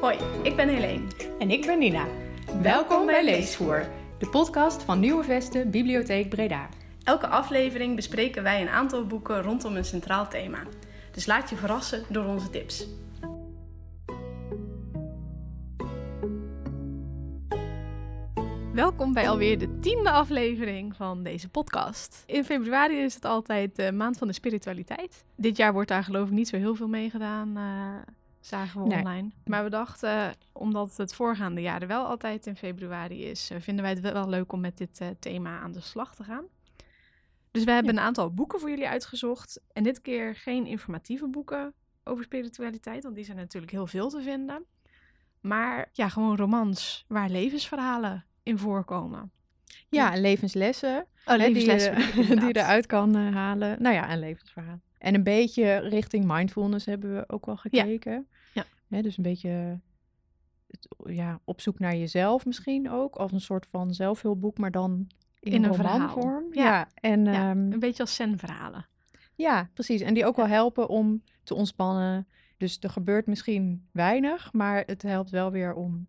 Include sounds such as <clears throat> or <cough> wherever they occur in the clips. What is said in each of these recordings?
Hoi, ik ben Helene. En ik ben Nina. Welkom bij Leesvoer, de podcast van Nieuwe Vesten Bibliotheek Breda. Elke aflevering bespreken wij een aantal boeken rondom een centraal thema. Dus laat je verrassen door onze tips. Welkom bij alweer de tiende aflevering van deze podcast. In februari is het altijd de maand van de spiritualiteit. Dit jaar wordt daar geloof ik niet zo heel veel mee gedaan, uh, zagen we Nee. online. Maar we dachten, omdat het voorgaande jaar er wel altijd in februari is, eh, vinden wij het wel leuk om met dit eh, thema aan de slag te gaan. Dus we hebben een aantal boeken voor jullie uitgezocht. En dit keer geen informatieve boeken over spiritualiteit, want die zijn natuurlijk heel veel te vinden. Maar ja, gewoon romans waar levensverhalen in voorkomen. Ja, en levenslessen Oh, die, levenslessen je, ik <laughs> die je inderdaad. eruit kan eh, halen. Nou ja, een levensverhaal. En een beetje richting mindfulness hebben we ook wel gekeken. Ja. Dus een beetje het- ja, op zoek naar jezelf misschien ook. Als een soort van zelfhulpboek, maar dan in, In een een verhaal. romanvorm. Ja. Ja, en, Ja, ehm, een beetje als zen-verhalen. Ja, precies. En die ook wel helpen om te ontspannen. Dus er gebeurt misschien weinig, maar het helpt wel weer om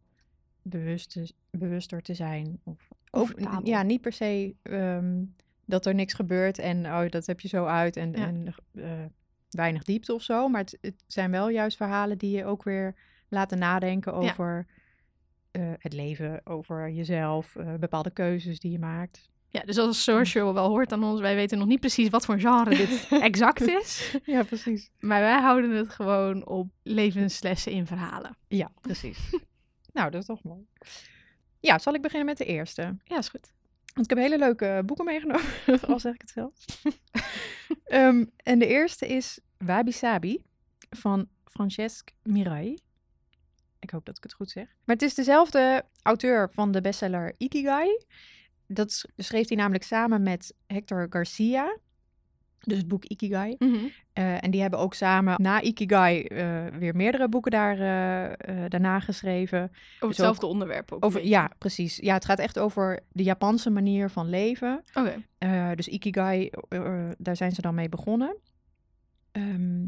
bewust te- bewuster te zijn. Of ja, niet per se ehm, dat er niks gebeurt en oh, dat heb je zo uit en, Ja. en eh, weinig diepte of zo. Maar het, het zijn wel juist verhalen die je ook weer laten nadenken Ja. over eh, het leven, over jezelf, eh, bepaalde keuzes die je maakt. Ja, dus als je wel hoort aan ons, wij weten nog niet precies wat voor genre dit <laughs> exact is. Ja, precies. Maar wij houden het gewoon op levenslessen in verhalen. Ja, precies. <laughs> nou, dat is toch mooi. Ja, zal ik beginnen met de eerste? Ja, is goed. Want ik heb hele leuke boeken meegenomen, <laughs> <laughs> al zeg ik het zelf. <laughs> Ehm, en de eerste is Wabi Sabi van Francesque Mirai. Ik hoop dat ik het goed zeg. Maar het is dezelfde auteur van de bestseller Ikigai. Dat schreef hij namelijk samen met Hector Garcia. Dus het boek Ikigai. Eh, en die hebben ook samen na Ikigai eh, weer meerdere boeken daar, eh, daarna geschreven. Over ook hetzelfde onderwerp ook. Over, ja, precies. Ja, het gaat echt over de Japanse manier van leven. Oké. Dus Ikigai, daar zijn ze dan mee begonnen. Ehm,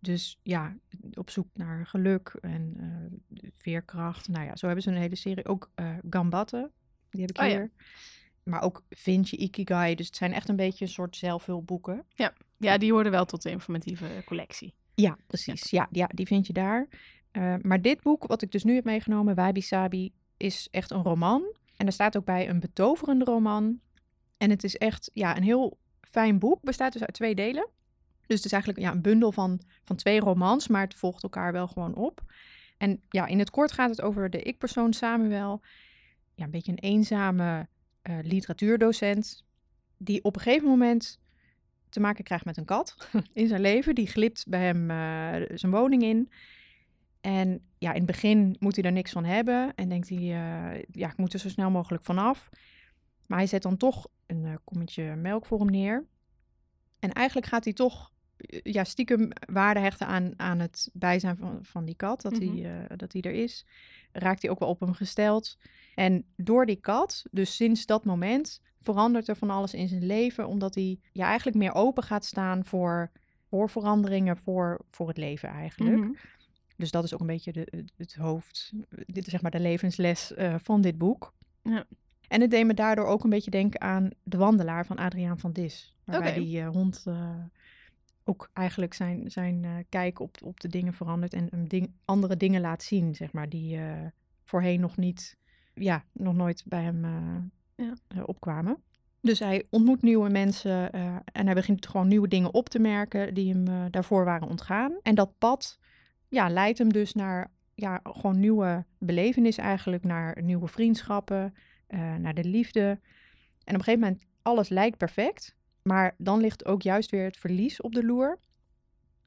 dus ja, op zoek naar geluk en veerkracht. Nou ja, zo hebben ze een hele serie. Ook Gambatte, die heb ik Oh ja. Maar ook vind je Ikigai. Dus het zijn echt een beetje een soort zelfhulpboeken. Ja, die horen wel tot de informatieve collectie. Ja, precies. Ja, ja die vind je daar. Eh, maar dit boek, wat ik dus nu heb meegenomen, Wabi Sabi, is echt een roman. En er staat ook bij een betoverende roman. En het is echt ja, een heel fijn boek. Bestaat dus uit twee delen. Dus het is eigenlijk ja, een bundel van, van twee romans, maar het volgt elkaar wel gewoon op. En ja, in het kort gaat het over de ik-persoon Samuel. Ja, een beetje een eenzame eh, literatuurdocent. Die op een gegeven moment te maken krijgt met een kat <laughs> in zijn leven. Die glipt bij hem eh, zijn woning in. En ja, in het begin moet hij er niks van hebben. En denkt hij, eh, ja, ik moet er zo snel mogelijk vanaf. Maar hij zet dan toch een kommetje melk voor hem neer. En eigenlijk gaat hij toch ja, stiekem waarde hechten aan, aan het bijzijn van, van die kat. Dat, Mhm. hij, eh, dat hij er is. Raakt hij ook wel op hem gesteld. En door die kat, dus sinds dat moment, verandert er van alles in zijn leven. Omdat hij ja, eigenlijk meer open gaat staan voor, voor veranderingen, voor, voor het leven eigenlijk. Mhm. Dus dat is ook een beetje de, het- hoofd, dit is zeg maar de levensles eh, van dit boek. Ja. En het deed me daardoor ook een beetje denken aan De Wandelaar van Adriaan van Dis. Waarbij Oké. die eh, hond eh, ook eigenlijk zijn, zijn eh, kijk op, op de dingen verandert en hem ding, andere dingen laat zien, zeg maar, die eh, voorheen nog niet, ja, nog nooit bij hem eh, Ja. opkwamen. Dus hij ontmoet nieuwe mensen en hij begint gewoon nieuwe dingen op te merken die hem daarvoor waren ontgaan. En dat pad ja, leidt hem dus naar ja, gewoon nieuwe belevenissen eigenlijk, naar nieuwe vriendschappen, naar de liefde. En op een gegeven moment, alles lijkt perfect, maar dan ligt ook juist weer het verlies op de loer.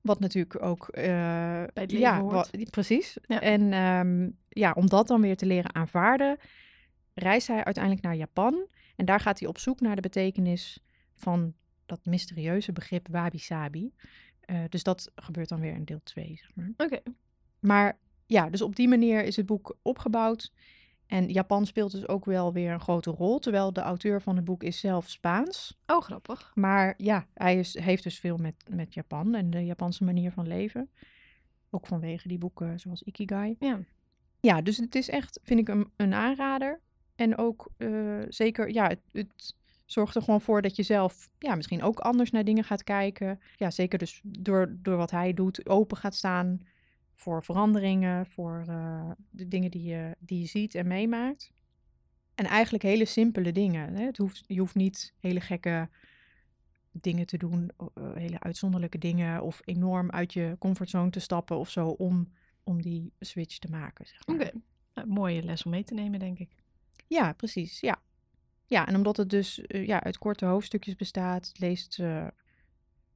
Wat natuurlijk ook... eh, Bij het leven ja, wat- precies. Ja. En ehm, ja, om dat dan weer te leren aanvaarden, reist hij uiteindelijk naar Japan. En daar gaat hij op zoek naar de betekenis van dat mysterieuze begrip wabi-sabi. Eh, dus dat gebeurt dan weer in deel 2, zeg maar. Oké. Maar ja, dus op die manier is het boek opgebouwd. En Japan speelt dus ook wel weer een grote rol, terwijl de auteur van het boek is zelf Spaans. Oh, grappig. Maar ja, hij is, heeft dus veel met, met Japan en de Japanse manier van leven. Ook vanwege die boeken zoals Ikigai. Ja. Ja, dus het is echt, vind ik, een, een aanrader. En ook eh, zeker, ja, het, het zorgt er gewoon voor dat je zelf ja, misschien ook anders naar dingen gaat kijken. Ja, zeker dus door, door wat hij doet, open gaat staan voor veranderingen, voor eh, de dingen die je, die je ziet en meemaakt. En eigenlijk hele simpele dingen. Hè? Het hoeft, je hoeft niet hele gekke dingen te doen, eh, hele uitzonderlijke dingen of enorm uit je comfortzone te stappen of zo om, om die switch te maken. Zeg maar. Oké. Nou, mooie les om mee te nemen, denk ik. Ja, precies. Ja. ja, en omdat het dus eh, ja, uit korte hoofdstukjes bestaat, leest,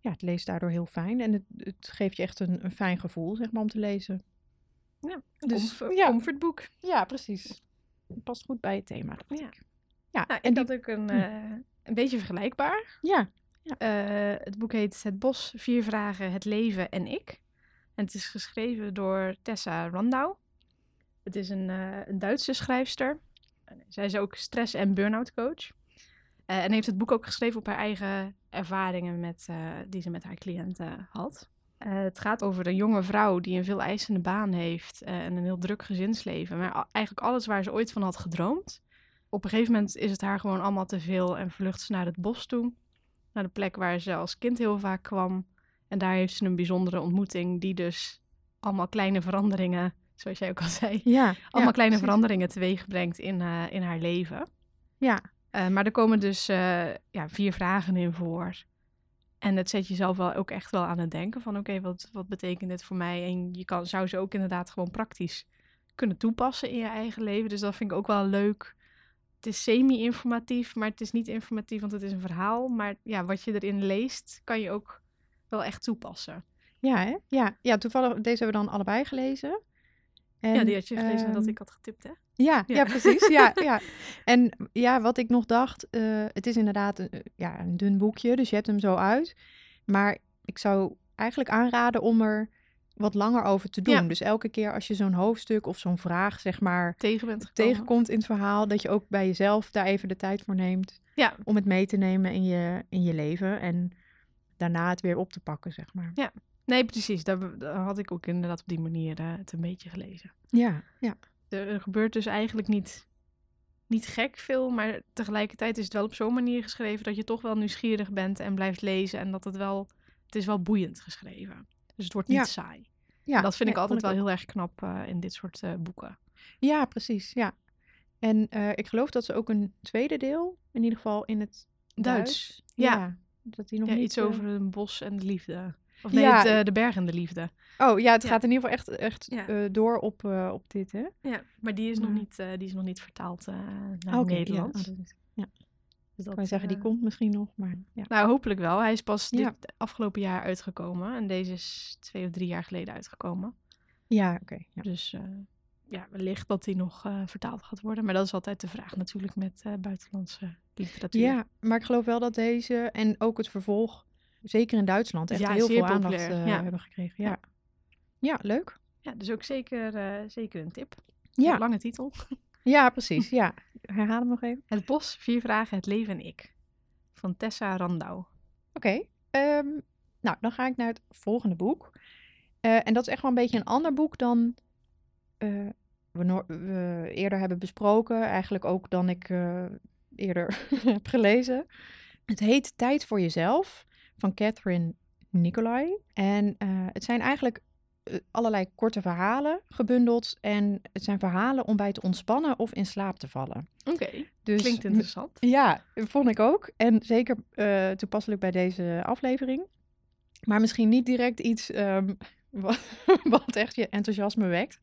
ja, het leest daardoor heel fijn. En het, het geeft je echt een, een fijn gevoel, zeg maar, om te lezen. Ja, Dus, comfort, ja. comfortboek. Ja, precies. Het past goed bij het thema. Ja. Ja, Nou, en die, had ook een, Hm. eh, een beetje vergelijkbaar. ja, Eh, het boek heet Het Bos, Vier Vragen, Het Leven en Ik. En het is geschreven door Tessa Randau. Het is een, eh, een Duitse schrijfster. Zij is ook stress- en burn-out coach. En heeft het boek ook geschreven op haar eigen ervaringen met, eh, die ze met haar cliënten had. Eh, het gaat over een jonge vrouw die een veel eisende baan heeft eh, en een heel druk gezinsleven. Maar eigenlijk alles waar ze ooit van had gedroomd. Op een gegeven moment is het haar gewoon allemaal te veel en vlucht ze naar het bos toe naar de plek waar ze als kind heel vaak kwam. En daar heeft ze een bijzondere ontmoeting, die dus allemaal kleine veranderingen, zoals jij ook al zei, ja. allemaal ja, kleine precies. veranderingen teweeg brengt in, in haar leven. Ja, Eh, maar er komen dus eh, ja, vier vragen in voor. En het zet jezelf wel ook echt wel aan het denken van oké, wat, wat betekent dit voor mij? En je kan, zou ze ook inderdaad gewoon praktisch kunnen toepassen in je eigen leven. Dus dat vind ik ook wel leuk. Het is semi-informatief, maar het is niet informatief, want het is een verhaal. Maar ja, wat je erin leest, kan je ook wel echt toepassen. ja, hè? Ja, ja, toevallig, deze hebben we dan allebei gelezen. En, ja, die had je gelezen nadat ehm, ik had getipt, hè? Ja, ja. Ja. precies. Ja, <laughs> ja. En ja, wat ik nog dacht, eh, het is inderdaad een, eh, ja, een dun boekje, dus je hebt hem zo uit. Maar ik zou eigenlijk aanraden om er wat langer over te doen. Ja. Dus elke keer als je zo'n hoofdstuk of zo'n vraag, zeg maar, Tegen tegenkomt in het verhaal, dat je ook bij jezelf daar even de tijd voor neemt Ja, om het mee te nemen in je, in je leven en daarna het weer op te pakken, zeg maar. Nee, precies. Daar, daar had ik ook inderdaad op die manier eh, het een beetje gelezen. Ja, ja. er, er gebeurt dus eigenlijk niet, niet gek veel, maar tegelijkertijd is het wel op zo'n manier geschreven dat je toch wel nieuwsgierig bent en blijft lezen en dat het wel, het is wel boeiend geschreven. Dus het wordt niet Ja. saai. ja. En dat vind nee, ik altijd wel heel erg knap eh, in dit soort eh, boeken. Ja, precies, ja. En ik geloof dat ze ook een tweede deel, in ieder geval in het Duits. Ja. Ja. dat die nog Ja, niet, iets over een bos en de liefde. Of nee, Ja. het, eh, de berg en de liefde. Oh ja, het Ja. gaat in ieder geval echt, echt Ja. eh, door op, eh, op dit, hè? Ja, maar die is, nog, niet, die is nog niet vertaald naar ja. Nederlands. Oh, dat is- ja. Dus dat, wou zeggen, die komt misschien nog, maar ja. Nou, hopelijk wel. Hij is pas dit afgelopen jaar uitgekomen. En deze is twee of drie jaar geleden uitgekomen. Ja, oké. Dus ja, wellicht dat die nog vertaald gaat worden. Maar dat is altijd de vraag natuurlijk met buitenlandse literatuur. ja, maar ik geloof wel dat deze en ook het vervolg, zeker in Duitsland, echt Ja, heel veel aandacht populair, eh, ja. hebben gekregen. Ja, ja leuk. Ja, dus ook zeker, eh, zeker een tip. Ja, Lange titel. <laughs> ja precies. Ja. Herhaal hem nog even. Het bos, vier vragen, het leven en ik. Van Tessa Randau. Oké, ehm, nou dan ga ik naar het volgende boek. Eh, en dat is echt wel een beetje een ander boek dan we, we eerder hebben besproken. Eigenlijk ook dan ik eerder <laughs> heb gelezen. Het heet Tijd voor Jezelf van Catherine Nicolai. En eh, het zijn eigenlijk eh, allerlei korte verhalen gebundeld. En het zijn verhalen om bij te ontspannen of in slaap te vallen. Oké, Dus klinkt interessant. ja, vond ik ook. En zeker eh, toepasselijk bij deze aflevering. Maar misschien niet direct iets ehm, <laughs> wat, wat echt je enthousiasme wekt.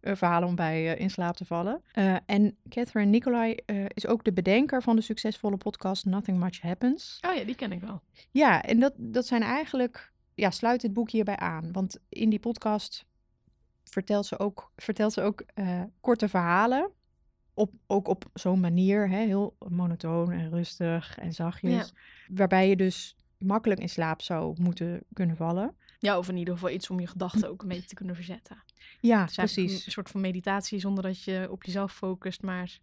Eh, verhalen om bij eh, in slaap te vallen. Eh, en Catherine Nicolai is ook de bedenker van de succesvolle podcast Nothing Much Happens. Oh ja, die ken ik wel. Ja, en dat, dat zijn eigenlijk, ja, sluit dit boek hierbij aan. Want in die podcast vertelt ze ook, vertelt ze ook korte verhalen. Op, ook op zo'n manier, hè, heel monotoon en rustig en zachtjes. Waarbij je dus makkelijk in slaap zou moeten kunnen vallen. Ja, of in ieder geval iets om je gedachten ook een beetje te kunnen verzetten. Ja, precies. een soort van meditatie zonder dat je op jezelf focust, maar...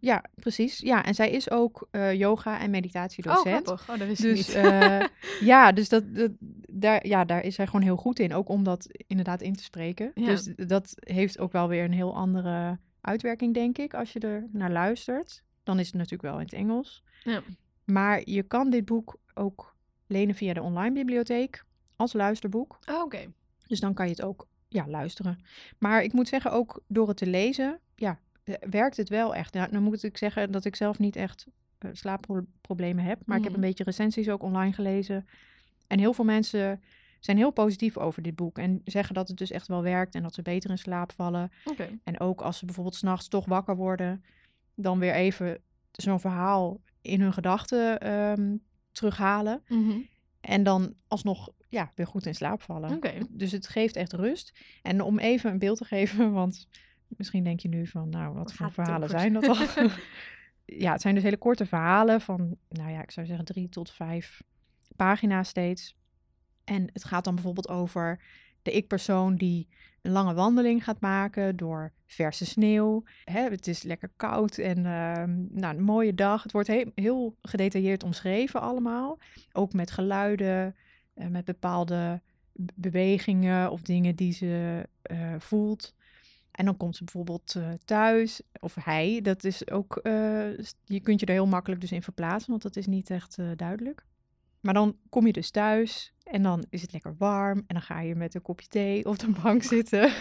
Ja, precies. Ja, en zij is ook eh, yoga- en Oh, meditatiedocent. grappig. Oh, dat wist ik Dus niet. eh, <laughs> ja, dus dat, dat, daar, ja, daar is hij gewoon heel goed in. Ook om dat inderdaad in te spreken. Ja. Dus dat heeft ook wel weer een heel andere uitwerking, denk ik, als je er naar luistert. Dan is het natuurlijk wel in het Engels. Ja. Maar je kan dit boek ook lenen via de online bibliotheek als luisterboek. Oh, Oké. Dus dan kan je het ook ja, luisteren. Maar ik moet zeggen, ook door het te lezen, ja, eh, werkt het wel echt. Ja, dan moet ik zeggen dat ik zelf niet echt eh, slaapproblemen heb. Maar ik heb Mhm. een beetje recensies ook online gelezen. En heel veel mensen zijn heel positief over dit boek. En zeggen dat het dus echt wel werkt en dat ze beter in slaap vallen. Oké. En ook als ze bijvoorbeeld s'nachts toch wakker worden, dan weer even zo'n verhaal in hun gedachten ehm, terughalen. Mhm. En dan alsnog ja, weer goed in slaap vallen. Dus het geeft echt rust. En om even een beeld te geven, <laughs> want misschien denk je nu van, nou, wat voor verhalen zijn dat dan? <laughs> <laughs> ja, het zijn dus hele korte verhalen van, nou ja, ik zou zeggen drie tot vijf pagina's steeds. En het gaat dan bijvoorbeeld over de ik-persoon die een lange wandeling gaat maken door verse sneeuw. Hè, het is lekker koud en ehm, nou, een mooie dag. Het wordt he- heel gedetailleerd omschreven allemaal. Ook met geluiden, met bepaalde bewegingen of dingen die ze eh, voelt. En dan komt ze bijvoorbeeld eh, thuis, of hij, dat is ook, eh, je kunt je er heel makkelijk dus in verplaatsen, want dat is niet echt eh, duidelijk. Maar dan kom je dus thuis en dan is het lekker warm en dan ga je met een kopje thee op de bank <laughs> zitten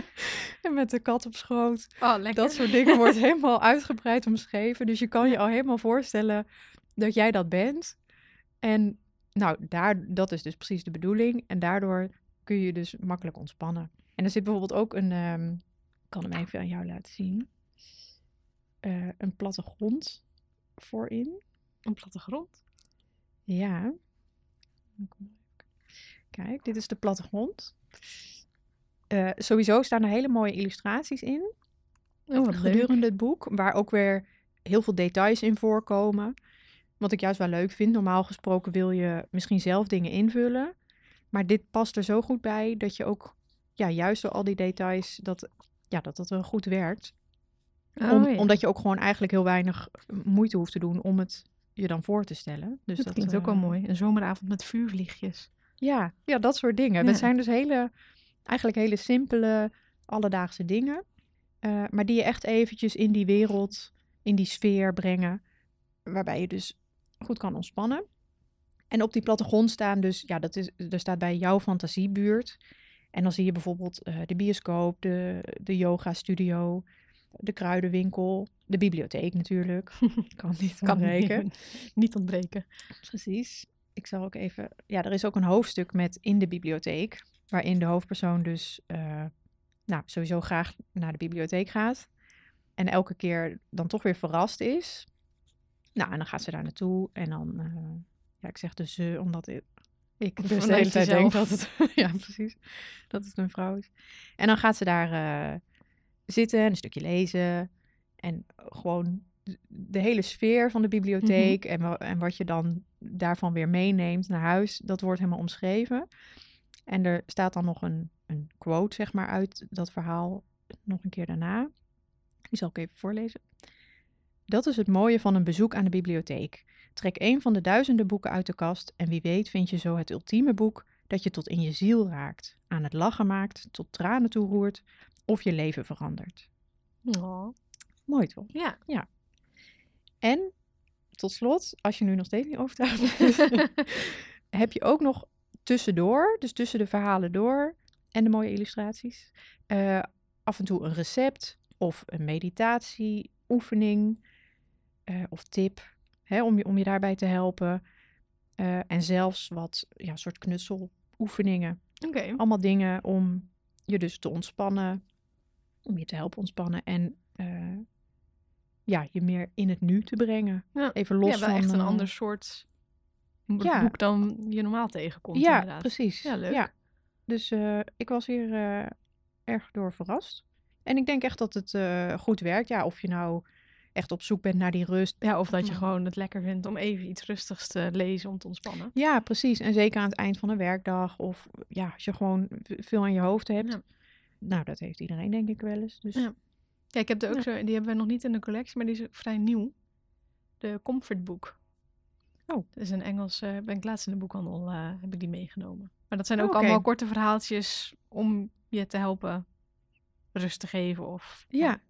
<laughs> en met de kat op schoot. Oh, lekker. Dat soort dingen wordt <laughs> helemaal uitgebreid omschreven. Dus je kan je al helemaal voorstellen dat jij dat bent. En nou, daar, dat is dus precies de bedoeling. En daardoor kun je dus makkelijk ontspannen. En er zit bijvoorbeeld ook een, ehm, ik kan hem even aan jou laten zien, Eh, een plattegrond voorin. Een plattegrond. Ja. Kijk, dit is de plattegrond. Eh, sowieso staan er hele mooie illustraties in Oh, leuk. gedurende het boek, waar ook weer heel veel details in voorkomen. Wat ik juist wel leuk vind. Normaal gesproken wil je misschien zelf dingen invullen. Maar dit past er zo goed bij dat je ook, ja, juist door al die details, dat ja, dat, dat wel goed werkt. Oh, Om- ja. Omdat je ook gewoon eigenlijk heel weinig moeite hoeft te doen om het je dan voor te stellen. Dus dat, klinkt ook wel eh, mooi. Een zomeravond met vuurvliegjes. Ja, ja, dat soort dingen. Ja. Dat zijn dus hele, eigenlijk hele simpele, alledaagse dingen. eh, maar die je echt eventjes in die wereld, in die sfeer brengen. Waarbij je dus goed kan ontspannen. En op die plattegrond staan dus, ja, dat is, er staat bij jouw fantasiebuurt. En dan zie je bijvoorbeeld eh, de bioscoop, de, de yoga studio, de kruidenwinkel, de bibliotheek natuurlijk. <laughs> kan niet Kan ontbreken. niet, <laughs> niet ontbreken. Precies. Ik zal ook even. Ja, er is ook een hoofdstuk met in de bibliotheek. Waarin de hoofdpersoon dus. eh, nou, sowieso graag naar de bibliotheek gaat. En elke keer dan toch weer verrast is. Nou, en dan gaat ze daar naartoe. En dan. eh, ja, ik zeg dus ze, omdat ik. Ik dus de hele tijd denk dat het. <laughs> ja, precies. Dat het een vrouw is. En dan gaat ze daar eh, zitten en een stukje lezen. En gewoon de hele sfeer van de bibliotheek en, wa- en wat je dan daarvan weer meeneemt naar huis, dat wordt helemaal omschreven. En er staat dan nog een, een quote, zeg maar, uit dat verhaal nog een keer daarna. Die zal ik even voorlezen. Dat is het mooie van een bezoek aan de bibliotheek. Trek een van de duizenden boeken uit de kast en wie weet vind je zo het ultieme boek dat je tot in je ziel raakt, aan het lachen maakt, tot tranen toe roert of je leven verandert. Oh. Mooi toch? Ja. En tot slot, als je nu nog steeds niet overtuigd bent, <laughs> heb je ook nog tussendoor, dus tussen de verhalen door en de mooie illustraties, eh, af en toe een recept of een meditatie, oefening eh, of tip hè, om, je, om je daarbij te helpen. Eh, en zelfs wat ja, soort knutseloefeningen. Oké. Allemaal dingen om je dus te ontspannen, om je te helpen ontspannen en eh, ja, je meer in het nu te brengen. Ja. Even los ja, wel van... echt een ander soort ja. boek dan je normaal tegenkomt. Ja, inderdaad. precies. Ja, leuk. Ja. Dus ik was hier erg door verrast. En ik denk echt dat het goed werkt. Ja, of je nou echt op zoek bent naar die rust. Ja, of dat je gewoon het lekker vindt om even iets rustigs te lezen om te ontspannen. Ja, precies. En zeker aan het eind van een werkdag. Of ja, als je gewoon veel aan je hoofd hebt. Ja. Nou, dat heeft iedereen denk ik wel eens. Dus Ja. Ja, ik heb er ook Ja. zo, die hebben we nog niet in de collectie, maar die is ook vrij nieuw. De Comfort Book. Oh. Dat is een Engels, eh, ben ik laatst in de boekhandel, eh, heb ik die meegenomen. Maar dat zijn ook Oké. allemaal korte verhaaltjes om je te helpen rust te geven of... Ja.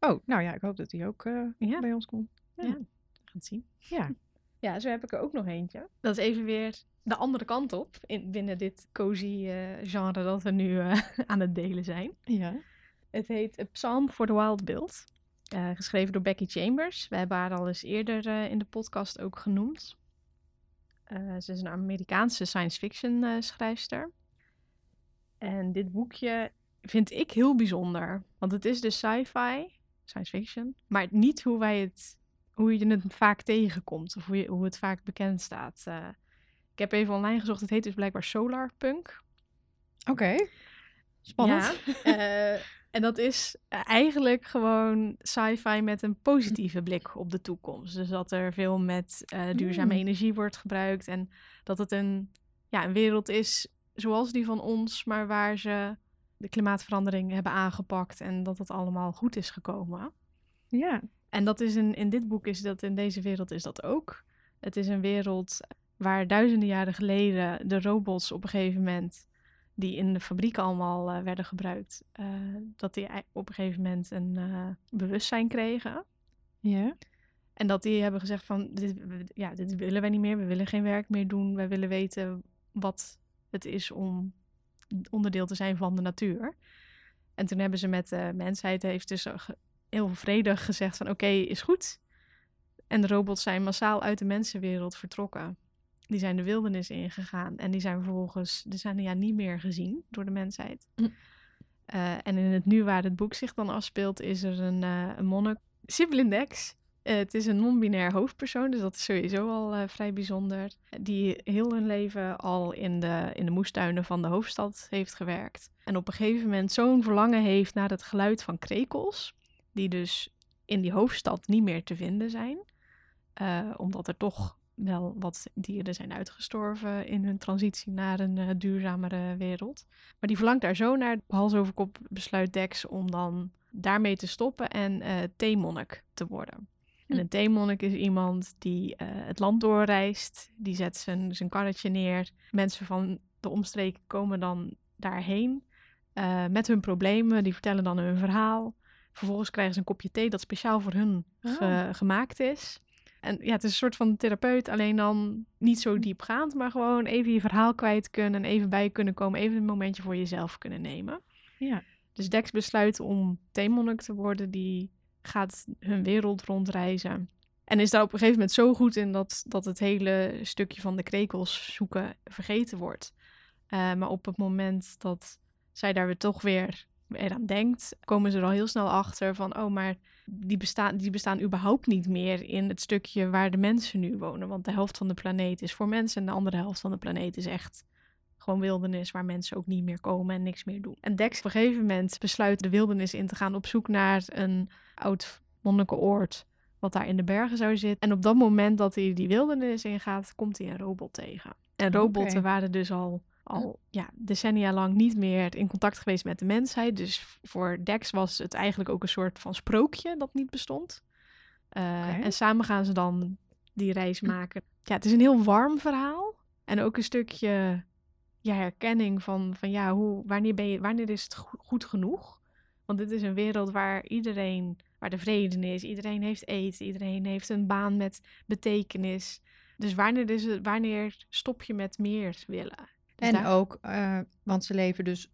Oh, nou ja, ik hoop dat die ook eh, Ja. bij ons komt. Ja, we gaan het zien. Ja. <laughs> Ja, zo heb ik er ook nog eentje. Dat is even weer de andere kant op in, binnen dit cozy eh, genre dat we nu eh, <laughs> aan het delen zijn. Ja. Het heet A Psalm for the Wild Bild. eh, geschreven door Becky Chambers. We hebben haar al eens eerder in de podcast ook genoemd. Ze is een Amerikaanse science fiction schrijfster. En dit boekje vind ik heel bijzonder. Want het is dus sci-fi, science fiction. Maar niet hoe wij het, hoe je het vaak tegenkomt. Of hoe, je, hoe het vaak bekend staat. Eh, ik heb even online gezocht. Het heet dus blijkbaar Solarpunk. Oké. Spannend. Ja, <laughs> eh, en dat is eh, eigenlijk gewoon sci-fi met een positieve blik op de toekomst. Dus dat er veel met eh, duurzame Mm. energie wordt gebruikt. En dat het een, ja, een wereld is zoals die van ons, maar waar ze de klimaatverandering hebben aangepakt. En dat het allemaal goed is gekomen. Ja. En dat is in, in dit boek is dat, in deze wereld is dat ook. Het is een wereld waar duizenden jaren geleden de robots op een gegeven moment, die in de fabrieken allemaal eh, werden gebruikt, eh, dat die op een gegeven moment een eh, bewustzijn kregen. Ja. En dat die hebben gezegd van, dit, ja, dit willen wij niet meer, we willen geen werk meer doen, wij willen weten wat het is om onderdeel te zijn van de natuur. En toen hebben ze met de mensheid, heeft dus ge- heel vredig gezegd van oké, is goed. En de robots zijn massaal uit de mensenwereld vertrokken. Die zijn de wildernis ingegaan en die zijn vervolgens decennia niet meer gezien door de mensheid. Hm. Eh, en in het nu waar het boek zich dan afspeelt, is er een, eh een monnik, Siblindex. Eh, het is een non-binair hoofdpersoon, dus dat is sowieso al eh, vrij bijzonder. Die heel hun leven al in de, in de moestuinen van de hoofdstad heeft gewerkt. En op een gegeven moment zo'n verlangen heeft naar het geluid van krekels, die dus in die hoofdstad niet meer te vinden zijn. Eh, omdat er toch wel wat dieren zijn uitgestorven in hun transitie naar een duurzamere wereld. Maar die verlangt daar zo naar. Hals over kop besluit Dex om dan daarmee te stoppen en eh theemonnik te worden. En Hm. een theemonnik is iemand die eh, het land doorreist. Die zet zijn, zijn karretje neer. Mensen van de omstreken komen dan daarheen eh, met hun problemen. Die vertellen dan hun verhaal. Vervolgens krijgen ze een kopje thee dat speciaal voor hun ge- gemaakt is. En ja, het is een soort van therapeut, alleen dan niet zo diepgaand, maar gewoon even je verhaal kwijt kunnen en even bij kunnen komen, even een momentje voor jezelf kunnen nemen. Ja. Dus Dex besluit om theemonnik te worden, die gaat hun wereld rondreizen. En is daar op een gegeven moment zo goed in dat, dat het hele stukje van de krekels zoeken vergeten wordt. Eh, maar op het moment dat zij daar weer toch weer eraan denkt, komen ze er al heel snel achter van, oh, maar die, bestaan, die bestaan überhaupt niet meer in het stukje waar de mensen nu wonen. Want de helft van de planeet is voor mensen en de andere helft van de planeet is echt gewoon wildernis waar mensen ook niet meer komen en niks meer doen. En Dex op een gegeven moment besluit de wildernis in te gaan op zoek naar een oud monnikenoord wat daar in de bergen zou zitten. En op dat moment dat hij die wildernis ingaat, komt hij een robot tegen. En robotten waren dus al, al ja, decennia lang niet meer in contact geweest met de mensheid. Dus voor Dex was het eigenlijk ook een soort van sprookje dat niet bestond. Eh. En samen gaan ze dan die reis maken. Ja, het is een heel warm verhaal. En ook een stukje ja, herkenning van, van ja, hoe, wanneer, ben je, wanneer is het go- goed genoeg? Want dit is een wereld waar iedereen, waar de vrede is, iedereen heeft eten, iedereen heeft een baan met betekenis. Dus wanneer, is het, wanneer stop je met meer willen? Dus En daar- ook, eh, want ze leven dus,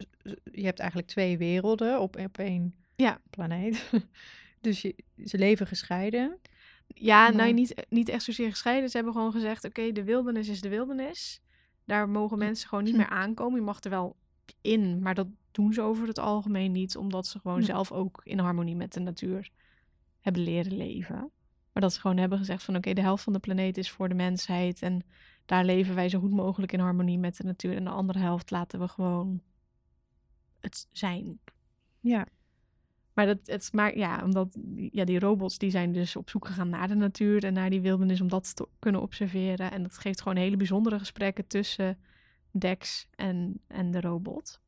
je hebt eigenlijk twee werelden op, op één Ja. planeet. <laughs> dus je, ze leven gescheiden. Ja, nou Maar- niet, niet echt zozeer gescheiden. Ze hebben gewoon gezegd, oké, de wildernis is de wildernis. Daar mogen mensen gewoon niet Hm. meer aankomen. Je mag er wel in, maar dat doen ze over het algemeen niet. Omdat ze gewoon zelf ook in harmonie met de natuur hebben leren leven. Maar dat ze gewoon hebben gezegd van, oké, de helft van de planeet is voor de mensheid. En daar leven wij zo goed mogelijk in harmonie met de natuur. En de andere helft laten we gewoon het zijn. Ja. Maar dat, het, maar ja, omdat ja, die robots die zijn dus op zoek gegaan naar de natuur en naar die wildernis om dat te kunnen observeren. En dat geeft gewoon hele bijzondere gesprekken tussen Dex en, en de robot.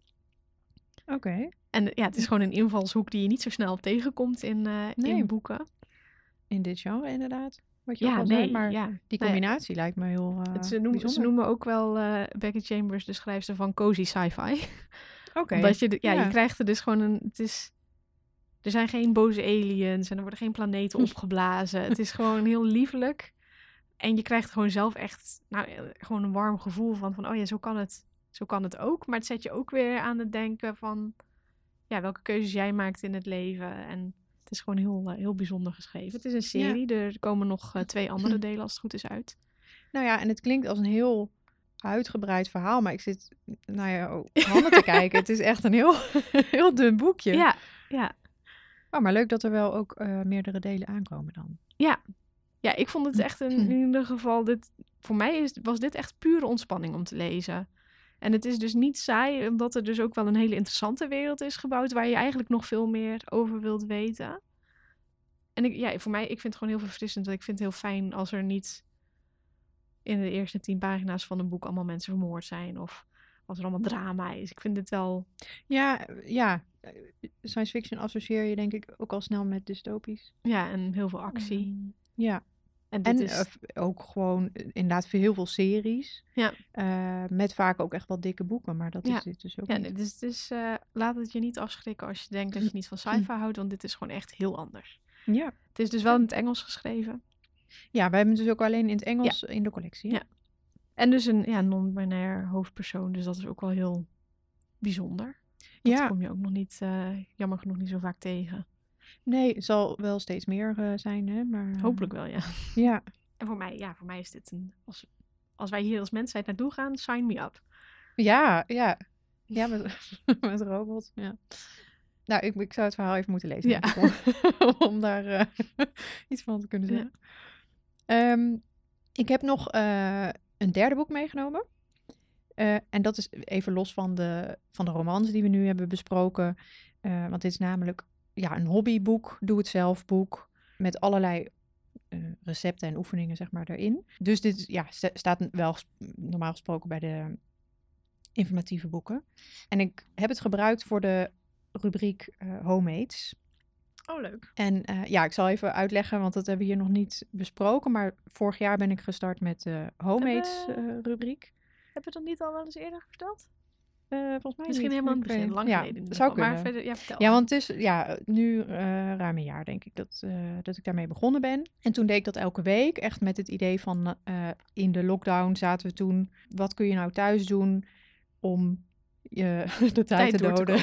Oké. En ja, het is gewoon een invalshoek die je niet zo snel tegenkomt in, eh, Nee. in boeken. In dit genre inderdaad. wat je ook Ja, al nee, zei. Maar ja. die Nou combinatie lijkt me heel het- eh ze, noemen, ze noemen ook wel eh, Becky Chambers de schrijfster van cozy sci-fi. Oké. <laughs> Omdat je, ja, ja. je krijgt er dus gewoon een. Het is, er zijn geen boze aliens en er worden geen planeten <laughs> opgeblazen. het is gewoon heel liefelijk. En je krijgt gewoon zelf echt nou, eh, gewoon een warm gevoel van, van oh ja, zo kan, het, zo kan het ook. Maar het zet je ook weer aan het denken van ja, welke keuzes jij maakt in het leven. En het is gewoon heel, eh, heel bijzonder geschreven. Het is een Ja. serie. Er komen nog eh, twee <laughs> andere delen als het goed is uit. Nou ja, en het klinkt als een heel uitgebreid verhaal, maar ik zit naar je <laughs> handen te kijken. Het is echt een heel, heel dun boekje. Ja, ja. Oh, maar leuk dat er wel ook eh, meerdere delen aankomen dan. Ja, ik vond het echt in, in ieder geval. Dit, voor mij is, was dit echt pure ontspanning om te lezen. En het is dus niet saai, omdat er dus ook wel een hele interessante wereld is gebouwd. waar je eigenlijk nog veel meer over wilt weten. En ik, ja, voor mij, ik vind het gewoon heel verfrissend. Want ik vind het heel fijn als er niet in de eerste tien pagina's van een boek allemaal mensen vermoord zijn. Of als er allemaal drama is. Ik vind dit wel. Ja, ja. Eh, Science fiction associeer je denk ik ook al snel met dystopisch. Ja, en heel veel actie. Ehm, ja, En dit en is. eh, f- ook gewoon eh, inderdaad heel veel series. Ja. Met vaak ook echt wel dikke boeken, maar dat Ja. is dit dus ook Ja, niet. dus, dus eh, laat het je niet afschrikken als je denkt dat je niet van sci-fi houdt, want dit is gewoon echt heel anders. Ja. Het is dus wel in het Engels geschreven. ja, we hebben het dus ook alleen in het Engels in de collectie. Ja. En dus een ja, non-binair hoofdpersoon, dus dat is ook wel heel bijzonder. Dat Ja. kom je ook nog niet, eh, jammer genoeg, niet zo vaak tegen. Nee, het zal wel steeds meer eh, zijn, hè? Maar, eh, Hopelijk wel, ja. Ja, En voor mij, ja, voor mij is dit een... Als, als wij hier als mensheid naartoe gaan, sign me up. ja, ja. Ja, met, <laughs> met robot, ja. Nou, ik, ik zou het verhaal even moeten lezen, Ja. om, <laughs> om daar <laughs> iets van te kunnen Ja. zeggen. Ehm, ik heb nog een derde boek meegenomen. Eh, en dat is even los van de, van de romans die we nu hebben besproken. Eh, want dit is namelijk ja, een hobbyboek, doe-het-zelf boek. Met allerlei eh, recepten en oefeningen zeg maar erin. Dus dit ja, sta- staat wel normaal gesproken bij de informatieve boeken. En ik heb het gebruikt voor de rubriek homemates. Oh, leuk. En ja, ik zal even uitleggen, want dat hebben we hier nog niet besproken. Maar vorig jaar ben ik gestart met de homemates Hebben- eh, rubriek. Heb je dat niet al wel eens eerder verteld? Eh, volgens mij Misschien niet, helemaal in ik het begin, weet- lang ja, geleden. zou geval. Maar kunnen. verder, ja, vertel. Ja, want het is ja, nu eh, ruim een jaar, denk ik, dat, eh, dat ik daarmee begonnen ben. En toen deed ik dat elke week, echt met het idee van in de lockdown zaten we toen, wat kun je nou thuis doen om je <laughs> de tijd, te doden?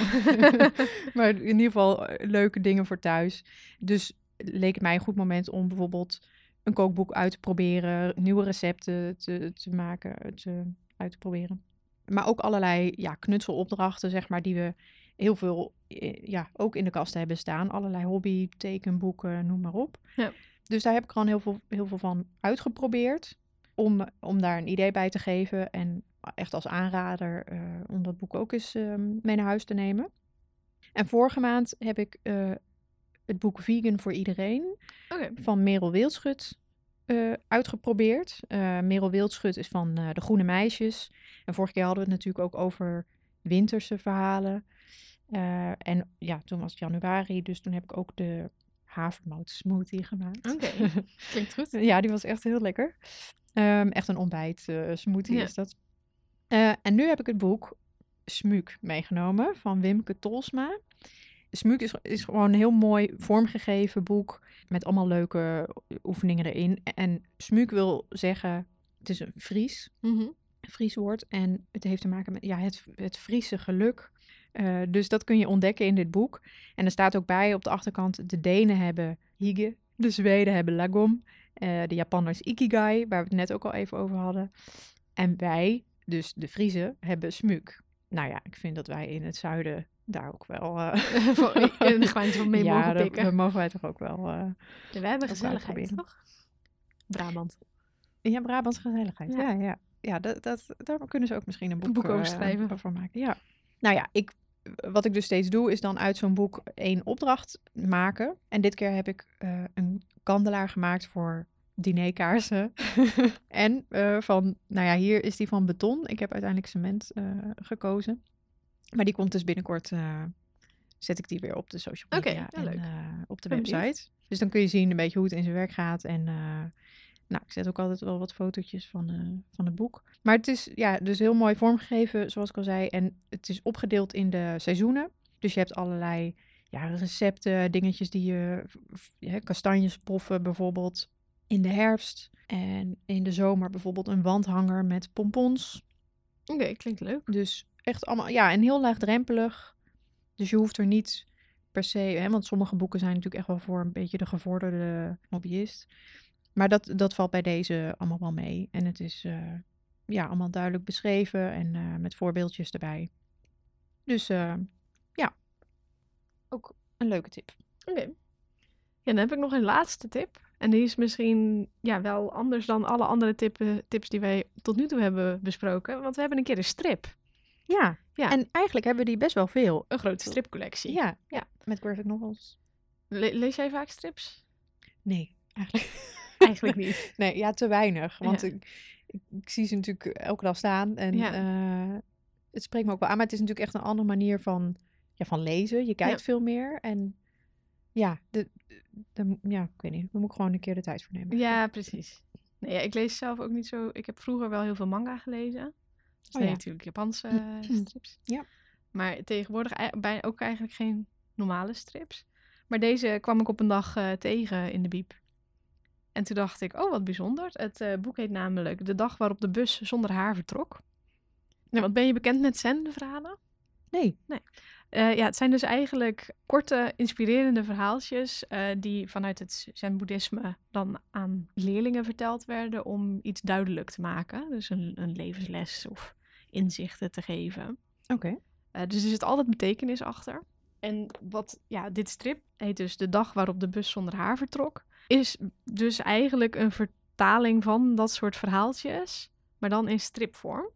<laughs> maar in ieder geval leuke dingen voor thuis. Dus leek het mij een goed moment om bijvoorbeeld een kookboek uit te proberen, nieuwe recepten te, te maken, te, uit te proberen. Maar ook allerlei ja, knutselopdrachten, zeg maar, die we heel veel eh, ja, ook in de kast hebben staan. Allerlei hobby, tekenboeken, noem maar op. Ja. Dus daar heb ik al heel veel, heel veel van uitgeprobeerd. Om, om daar een idee bij te geven. En echt als aanrader eh, om dat boek ook eens eh, mee naar huis te nemen. En vorige maand heb ik eh, het boek Vegan voor iedereen van Merel Wildschut eh, uitgeprobeerd. Eh Merel Wildschut is van eh, De Groene Meisjes. En vorige keer hadden we het natuurlijk ook over winterse verhalen. En ja, toen was het januari, dus toen heb ik ook de havermout smoothie gemaakt. Oké. <laughs> Klinkt goed. Ja, die was echt heel lekker. Ehm, echt een ontbijt smoothie Ja. is dat. En nu heb ik het boek Smuuk meegenomen van Wimke Tolsma. Smuuk is, is gewoon een heel mooi vormgegeven boek met allemaal leuke oefeningen erin. En Smuuk wil zeggen, het is een Fries, Mhm. een Fries woord. En het heeft te maken met ja, het, het Friese geluk. Eh, dus dat kun je ontdekken in dit boek. En er staat ook bij op de achterkant, de Denen hebben hige, de Zweden hebben lagom, eh, de Japanners ikigai, waar we het net ook al even over hadden. En wij, dus de Friese, hebben smuk. Nou ja, ik vind dat wij in het zuiden daar ook wel... <laughs> Voor- in <laughs> een glaantje van mee ja, mogen pikken. dat mogen wij toch ook wel... eh, Ja, wij hebben gezelligheid, toch? Brabant. Ja, Brabants gezelligheid. Ja. Ja, ja. ja dat, dat, daar kunnen ze ook misschien een boek, boek over eh, schrijven. over maken. Ja. Nou ja, ik, wat ik dus steeds doe, is dan uit zo'n boek één opdracht maken. En dit keer heb ik eh, een kandelaar gemaakt voor dinerkaarsen. <laughs> en van, nou ja, hier is die van beton. Ik heb uiteindelijk cement gekozen. Maar die komt dus binnenkort, eh, zet ik die weer op de social media ja, en leuk. eh, op de benieuwd. website. Dus dan kun je zien een beetje hoe het in zijn werk gaat. En eh, nou, ik zet ook altijd wel wat fotootjes van, van het boek. Maar het is ja, dus heel mooi vormgegeven, zoals ik al zei. En het is opgedeeld in de seizoenen. Dus je hebt allerlei ja, recepten, dingetjes die je... Ja, kastanjes poffen bijvoorbeeld in de herfst. En in de zomer bijvoorbeeld een wandhanger met pompons. Oké, klinkt leuk. Dus echt allemaal, ja, en heel laagdrempelig. Dus je hoeft er niet per se, hè, want sommige boeken zijn natuurlijk echt wel voor een beetje de gevorderde hobbyist. Maar dat, dat valt bij deze allemaal wel mee. En het is eh, ja, allemaal duidelijk beschreven en eh, met voorbeeldjes erbij. Dus eh, ja, ook een leuke tip. Oké. Ja, dan heb ik nog een laatste tip. En die is misschien ja, wel anders dan alle andere tippen, tips die wij tot nu toe hebben besproken. Want we hebben een keer een strip. Ja, Ja. en eigenlijk hebben we die best wel veel. Een grote stripcollectie. Ja, ja. Met graphic novels. Le- lees jij vaak strips? Nee, eigenlijk. <laughs> Eigenlijk niet. Nee, ja, te weinig. Want Ja. ik, ik, zie ze natuurlijk elke dag staan. En Ja. eh, het spreekt me ook wel aan. Maar het is natuurlijk echt een andere manier van, ja, van lezen. Je kijkt Ja. veel meer. En ja, de, de, ja, ik weet niet. Daar moet ik gewoon een keer de tijd voor nemen. Ja, precies. Nee, ik lees zelf ook niet zo. Ik heb vroeger wel heel veel manga gelezen. Dat Oh zijn ja. natuurlijk Japanse eh, strips. Ja. Maar tegenwoordig ei- bij, ook eigenlijk geen normale strips. Maar deze kwam ik op een dag eh, tegen in de biep. En toen dacht ik, oh wat bijzonder. Het eh, boek heet namelijk De dag waarop de bus zonder haar vertrok. Nou, wat ben je bekend met zen-verhalen? Nee. Eh, ja, het zijn dus eigenlijk korte, inspirerende verhaaltjes eh, die vanuit het zen-boeddhisme dan aan leerlingen verteld werden om iets duidelijk te maken. Dus een, een levensles of inzichten te geven. Oké. Eh, dus er zit altijd betekenis achter. En wat, ja, dit strip heet dus De dag waarop de bus zonder haar vertrok. Is dus eigenlijk een vertaling van dat soort verhaaltjes, maar dan in stripvorm.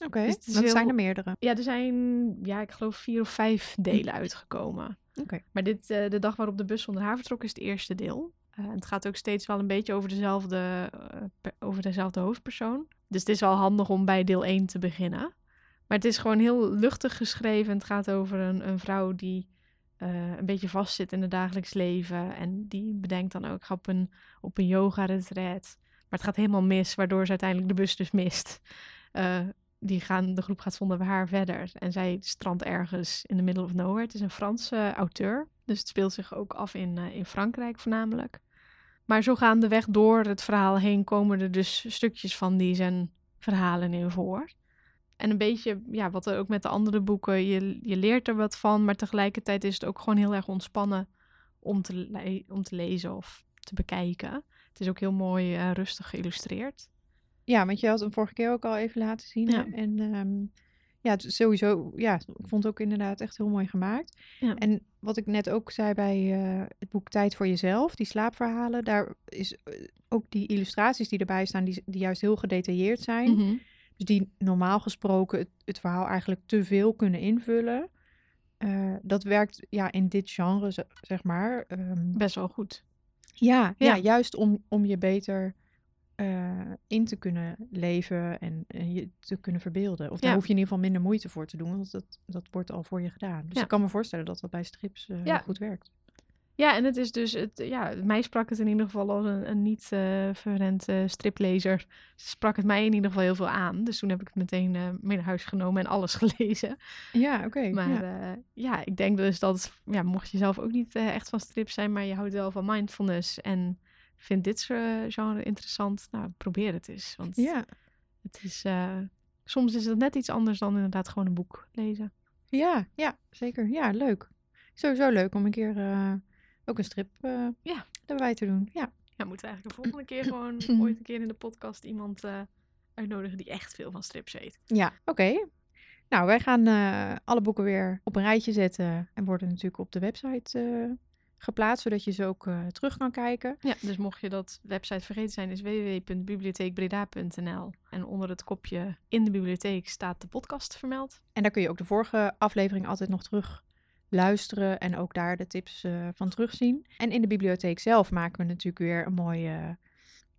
Oké. Dus Dat heel- zijn er meerdere. Ja, er zijn, ja, ik geloof vier of vijf delen uitgekomen. Oké. Maar dit, eh, de dag waarop de bus zonder haar vertrok, is het eerste deel. Eh, het gaat ook steeds wel een beetje over dezelfde, eh, per- over dezelfde hoofdpersoon. Dus het is wel handig om bij deel 1 te beginnen. Maar het is gewoon heel luchtig geschreven. Het gaat over een, een vrouw die een beetje vastzit in het dagelijks leven. En die bedenkt dan ook, ik ga op een, op een yoga retreat. Maar het gaat helemaal mis, waardoor ze uiteindelijk de bus dus mist. Eh, die gaan, de groep gaat zonder haar verder. En zij strandt ergens in the middle of nowhere. Het is een Franse auteur. Dus het speelt zich ook af in, eh, in Frankrijk voornamelijk. Maar zo gaandeweg door het verhaal heen komen er dus stukjes van die zijn verhalen in voor. En een beetje, ja, wat er ook met de andere boeken, je, je leert er wat van, maar tegelijkertijd is het ook gewoon heel erg ontspannen om te, om te lezen of te bekijken. Het is ook heel mooi eh, rustig geïllustreerd. Ja, want je had hem vorige keer ook al even laten zien. Ja. En ehm, ja, sowieso, ja, ik vond het ook inderdaad echt heel mooi gemaakt. Ja. En wat ik net ook zei bij eh, het boek Tijd voor Jezelf, die slaapverhalen, daar is eh, ook die illustraties die erbij staan, die, die juist heel gedetailleerd zijn. Mhm. Dus die normaal gesproken het, het verhaal eigenlijk te veel kunnen invullen. Eh, dat werkt ja, in dit genre, ze- zeg maar. ehm, Best wel goed. ja, ja. Ja. juist om, om je beter eh, in te kunnen leven en, en je te kunnen verbeelden. Of daar Ja. hoef je in ieder geval minder moeite voor te doen, want dat, dat wordt al voor je gedaan. Dus Ja. ik kan me voorstellen dat dat bij strips eh, Ja. heel goed werkt. Ja, en het is dus, het, ja, mij sprak het in ieder geval als een, een niet eh verrente striplezer. Sprak het mij in ieder geval heel veel aan. Dus toen heb ik het meteen eh, mee naar huis genomen en alles <laughs> gelezen. Ja, oké. Maar ja. ja. ik denk dus dat, ja, mocht je zelf ook niet eh, echt van strips zijn, maar je houdt wel van mindfulness en vindt dit soort genre interessant, nou, probeer het eens. Want ja. het is, eh, soms is het net iets anders dan inderdaad gewoon een boek lezen. Ja, ja, zeker. Ja, leuk. Sowieso leuk om een keer eh, ook een strip eh, Ja. erbij te doen. Ja. Ja, moeten we eigenlijk de volgende keer <clears throat> gewoon <clears throat> ooit een keer in de podcast iemand eh, uitnodigen die echt veel van strips weet. Ja, oké. Nou, wij gaan eh, alle boeken weer op een rijtje zetten en worden natuurlijk op de website eh, geplaatst, zodat je ze ook eh, terug kan kijken. Ja, dus mocht je dat website vergeten zijn, is www.bibliotheekbreda.nl. En onder het kopje in de bibliotheek staat de podcast vermeld. En daar kun je ook de vorige aflevering altijd nog terug luisteren en ook daar de tips eh, van terugzien. En in de bibliotheek zelf maken we natuurlijk weer een mooi eh,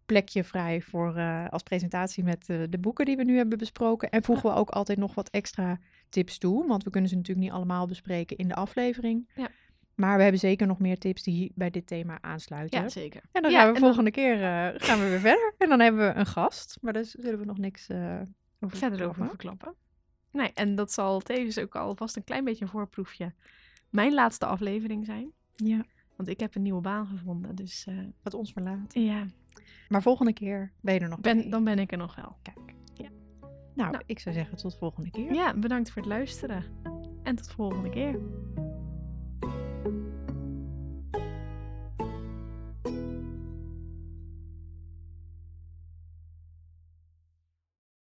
plekje vrij voor als presentatie met de boeken die we nu hebben besproken. En voegen we ook altijd nog wat extra tips toe, want we kunnen ze natuurlijk niet allemaal bespreken in de aflevering. Ja. Maar we hebben zeker nog meer tips die bij dit thema aansluiten. Ja, zeker. En dan Ja, gaan we dan- volgende keer eh, gaan we weer verder. En dan hebben we een gast. Maar daar zullen we nog niks eh over Verder over verklappen. Nee, en dat zal tevens ook alvast een klein beetje een voorproefje mijn laatste aflevering zijn. Ja, Want ik heb een nieuwe baan gevonden, dus eh, wat ons verlaat. ja, Maar volgende keer ben je er nog ben, dan ben ik er nog wel. Kijk. Ja. Nou, Nou. ik zou zeggen tot volgende keer. Ja, bedankt voor het luisteren. En tot volgende keer.